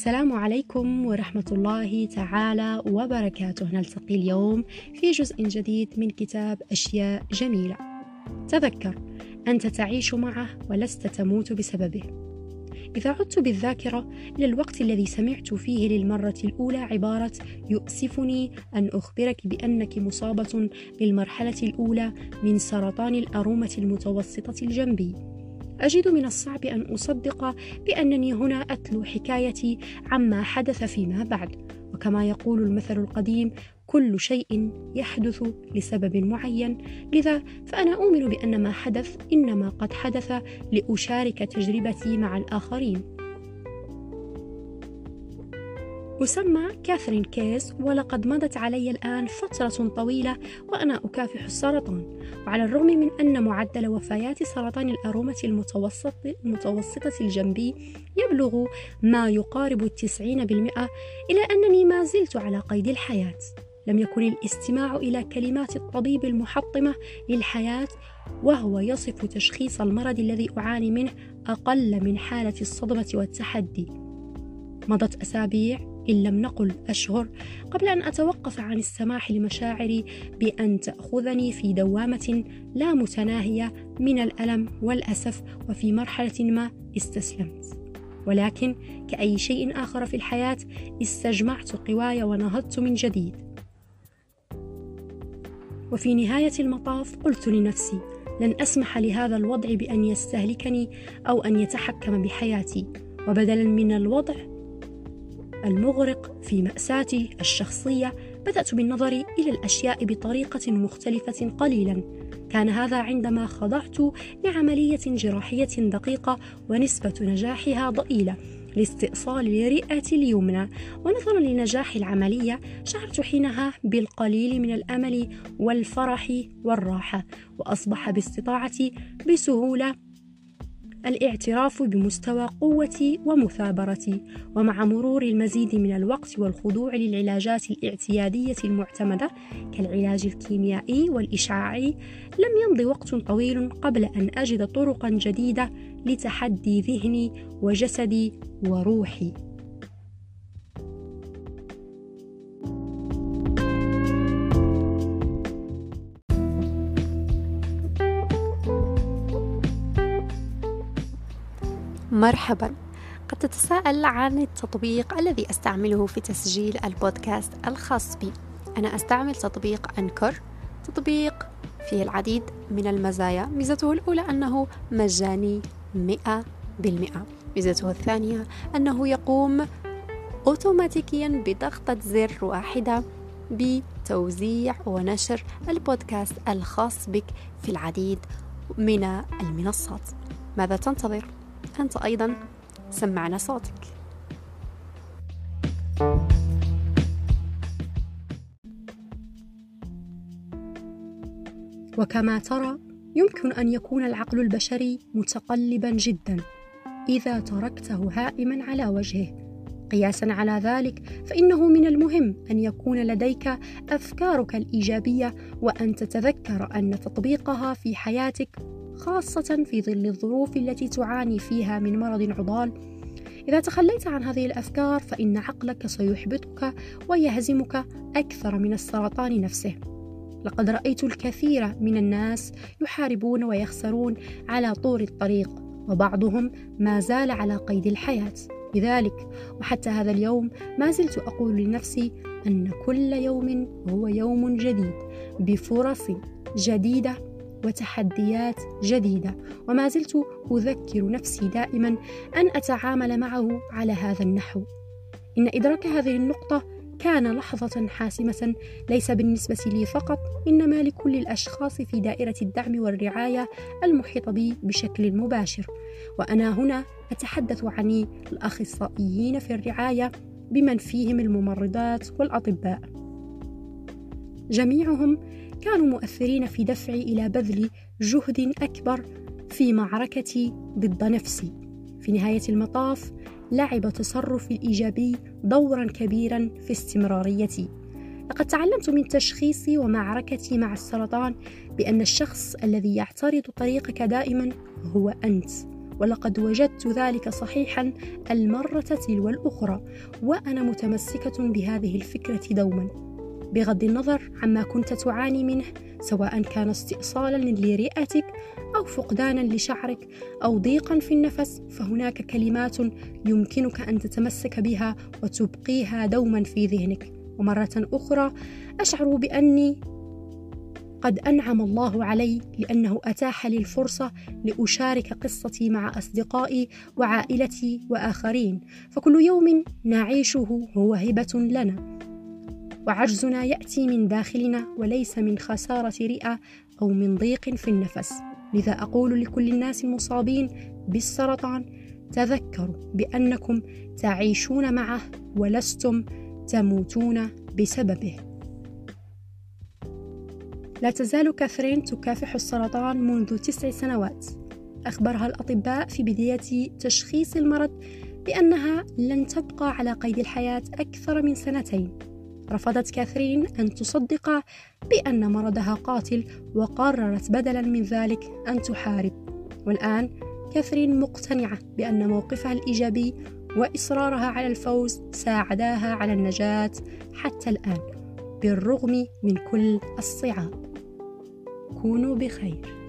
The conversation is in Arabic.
السلام عليكم ورحمة الله تعالى وبركاته. نلتقي اليوم في جزء جديد من كتاب أشياء جميلة. تذكر أنت تعيش معه ولست تموت بسببه. إذا عدت بالذاكرة إلى الوقت الذي سمعت فيه للمرة الأولى عبارة يؤسفني أن أخبرك بأنك مصابة بالمرحلة الأولى من سرطان الأرومة المتوسطة الجنبي. أجد من الصعب أن أصدق بأنني هنا أتلو حكايتي عما حدث فيما بعد. وكما يقول المثل القديم كل شيء يحدث لسبب معين. لذا فأنا أؤمن بأن ما حدث إنما قد حدث لأشارك تجربتي مع الآخرين. أسمى كاثرين كيس ولقد مضت علي الآن فترة طويلة وأنا أكافح السرطان. وعلى الرغم من أن معدل وفيات سرطان الأرومة المتوسط المتوسطة الجنبي يبلغ ما يقارب التسعين بالمئة إلا أنني ما زلت على قيد الحياة. لم يكن الاستماع إلى كلمات الطبيب المحطمة للحياة وهو يصف تشخيص المرض الذي أعاني منه أقل من حالة الصدمة والتحدي. مضت أسابيع إن لم نقل أشهر قبل أن أتوقف عن السماح لمشاعري بأن تأخذني في دوامة لا متناهية من الألم والأسف وفي مرحلة ما استسلمت. ولكن كأي شيء آخر في الحياة استجمعت قواي ونهضت من جديد. وفي نهاية المطاف قلت لنفسي لن أسمح لهذا الوضع بأن يستهلكني أو أن يتحكم بحياتي. وبدلا من الوضع المغرق في مأساتي الشخصية بدأت بالنظر إلى الأشياء بطريقة مختلفة قليلا. كان هذا عندما خضعت لعملية جراحية دقيقة ونسبة نجاحها ضئيلة لاستئصال الرئة اليمنى. ونظرا لنجاح العملية شعرت حينها بالقليل من الأمل والفرح والراحة وأصبح باستطاعتي بسهولة الاعتراف بمستوى قوتي ومثابرتي ومع مرور المزيد من الوقت والخضوع للعلاجات الاعتيادية المعتمدة كالعلاج الكيميائي والإشعاعي لم يمض وقت طويل قبل أن أجد طرقا جديدة لتحدي ذهني وجسدي وروحي. مرحبا. قد تتساءل عن التطبيق الذي أستعمله في تسجيل البودكاست الخاص بي. أنا أستعمل تطبيق أنكر تطبيق فيه العديد من المزايا ميزته الأولى أنه مجاني مئة بالمئة. ميزته الثانية أنه يقوم أوتوماتيكيا بضغطة زر واحدة بتوزيع ونشر البودكاست الخاص بك في العديد من المنصات. ماذا تنتظر؟ أنت أيضا سمعنا صوتك. وكما ترى يمكن أن يكون العقل البشري متقلبا جدا. إذا تركته هائما على وجهه. قياسا على ذلك فإنه من المهم أن يكون لديك أفكارك الإيجابية وأن تتذكر أن تطبيقها في حياتك خاصة في ظل الظروف التي تعاني فيها من مرض عضال. إذا تخليت عن هذه الأفكار فإن عقلك سيحبطك ويهزمك أكثر من السرطان نفسه. لقد رأيت الكثير من الناس يحاربون ويخسرون على طول الطريق وبعضهم ما زال على قيد الحياة. لذلك وحتى هذا اليوم ما زلت أقول لنفسي أن كل يوم هو يوم جديد بفرص جديدة وتحديات جديدة. وما زلت أذكر نفسي دائما أن أتعامل معه على هذا النحو. إن إدراك هذه النقطة كان لحظة حاسمة ليس بالنسبة لي فقط إنما لكل الأشخاص في دائرة الدعم والرعاية المحيطة بي بشكل مباشر. وأنا هنا أتحدث عن الأخصائيين في الرعاية بمن فيهم الممرضات والأطباء. جميعهم كانوا مؤثرين في دفعي إلى بذل جهد أكبر في معركتي ضد نفسي. في نهاية المطاف لعب تصرفي الإيجابي دورا كبيرا في استمراريتي. لقد تعلمت من تشخيصي ومعركتي مع السرطان بأن الشخص الذي يعترض طريقك دائما هو أنت ولقد وجدت ذلك صحيحا المرة تلو الأخرى وأنا متمسكة بهذه الفكرة دوما. بغض النظر عما كنت تعاني منه سواء كان استئصالا لرئتك أو فقدانا لشعرك أو ضيقا في النفس فهناك كلمات يمكنك أن تتمسك بها وتبقيها دوما في ذهنك. ومرة أخرى أشعر بأني قد أنعم الله علي لأنه أتاح لي الفرصة لأشارك قصتي مع أصدقائي وعائلتي وآخرين. فكل يوم نعيشه هو هبة لنا. وعجزنا يأتي من داخلنا وليس من خسارة رئة أو من ضيق في النفس. لذا أقول لكل الناس المصابين بالسرطان تذكروا بأنكم تعيشون معه ولستم تموتون بسببه. لا تزال كاثرين تكافح السرطان منذ تسع سنوات. أخبرها الأطباء في بداية تشخيص المرض بأنها لن تبقى على قيد الحياة أكثر من سنتين. رفضت كاثرين أن تصدق بأن مرضها قاتل وقررت بدلا من ذلك أن تحارب. والآن كاثرين مقتنعة بأن موقفها الإيجابي وإصرارها على الفوز ساعداها على النجاة حتى الآن بالرغم من كل الصعاب. كونوا بخير.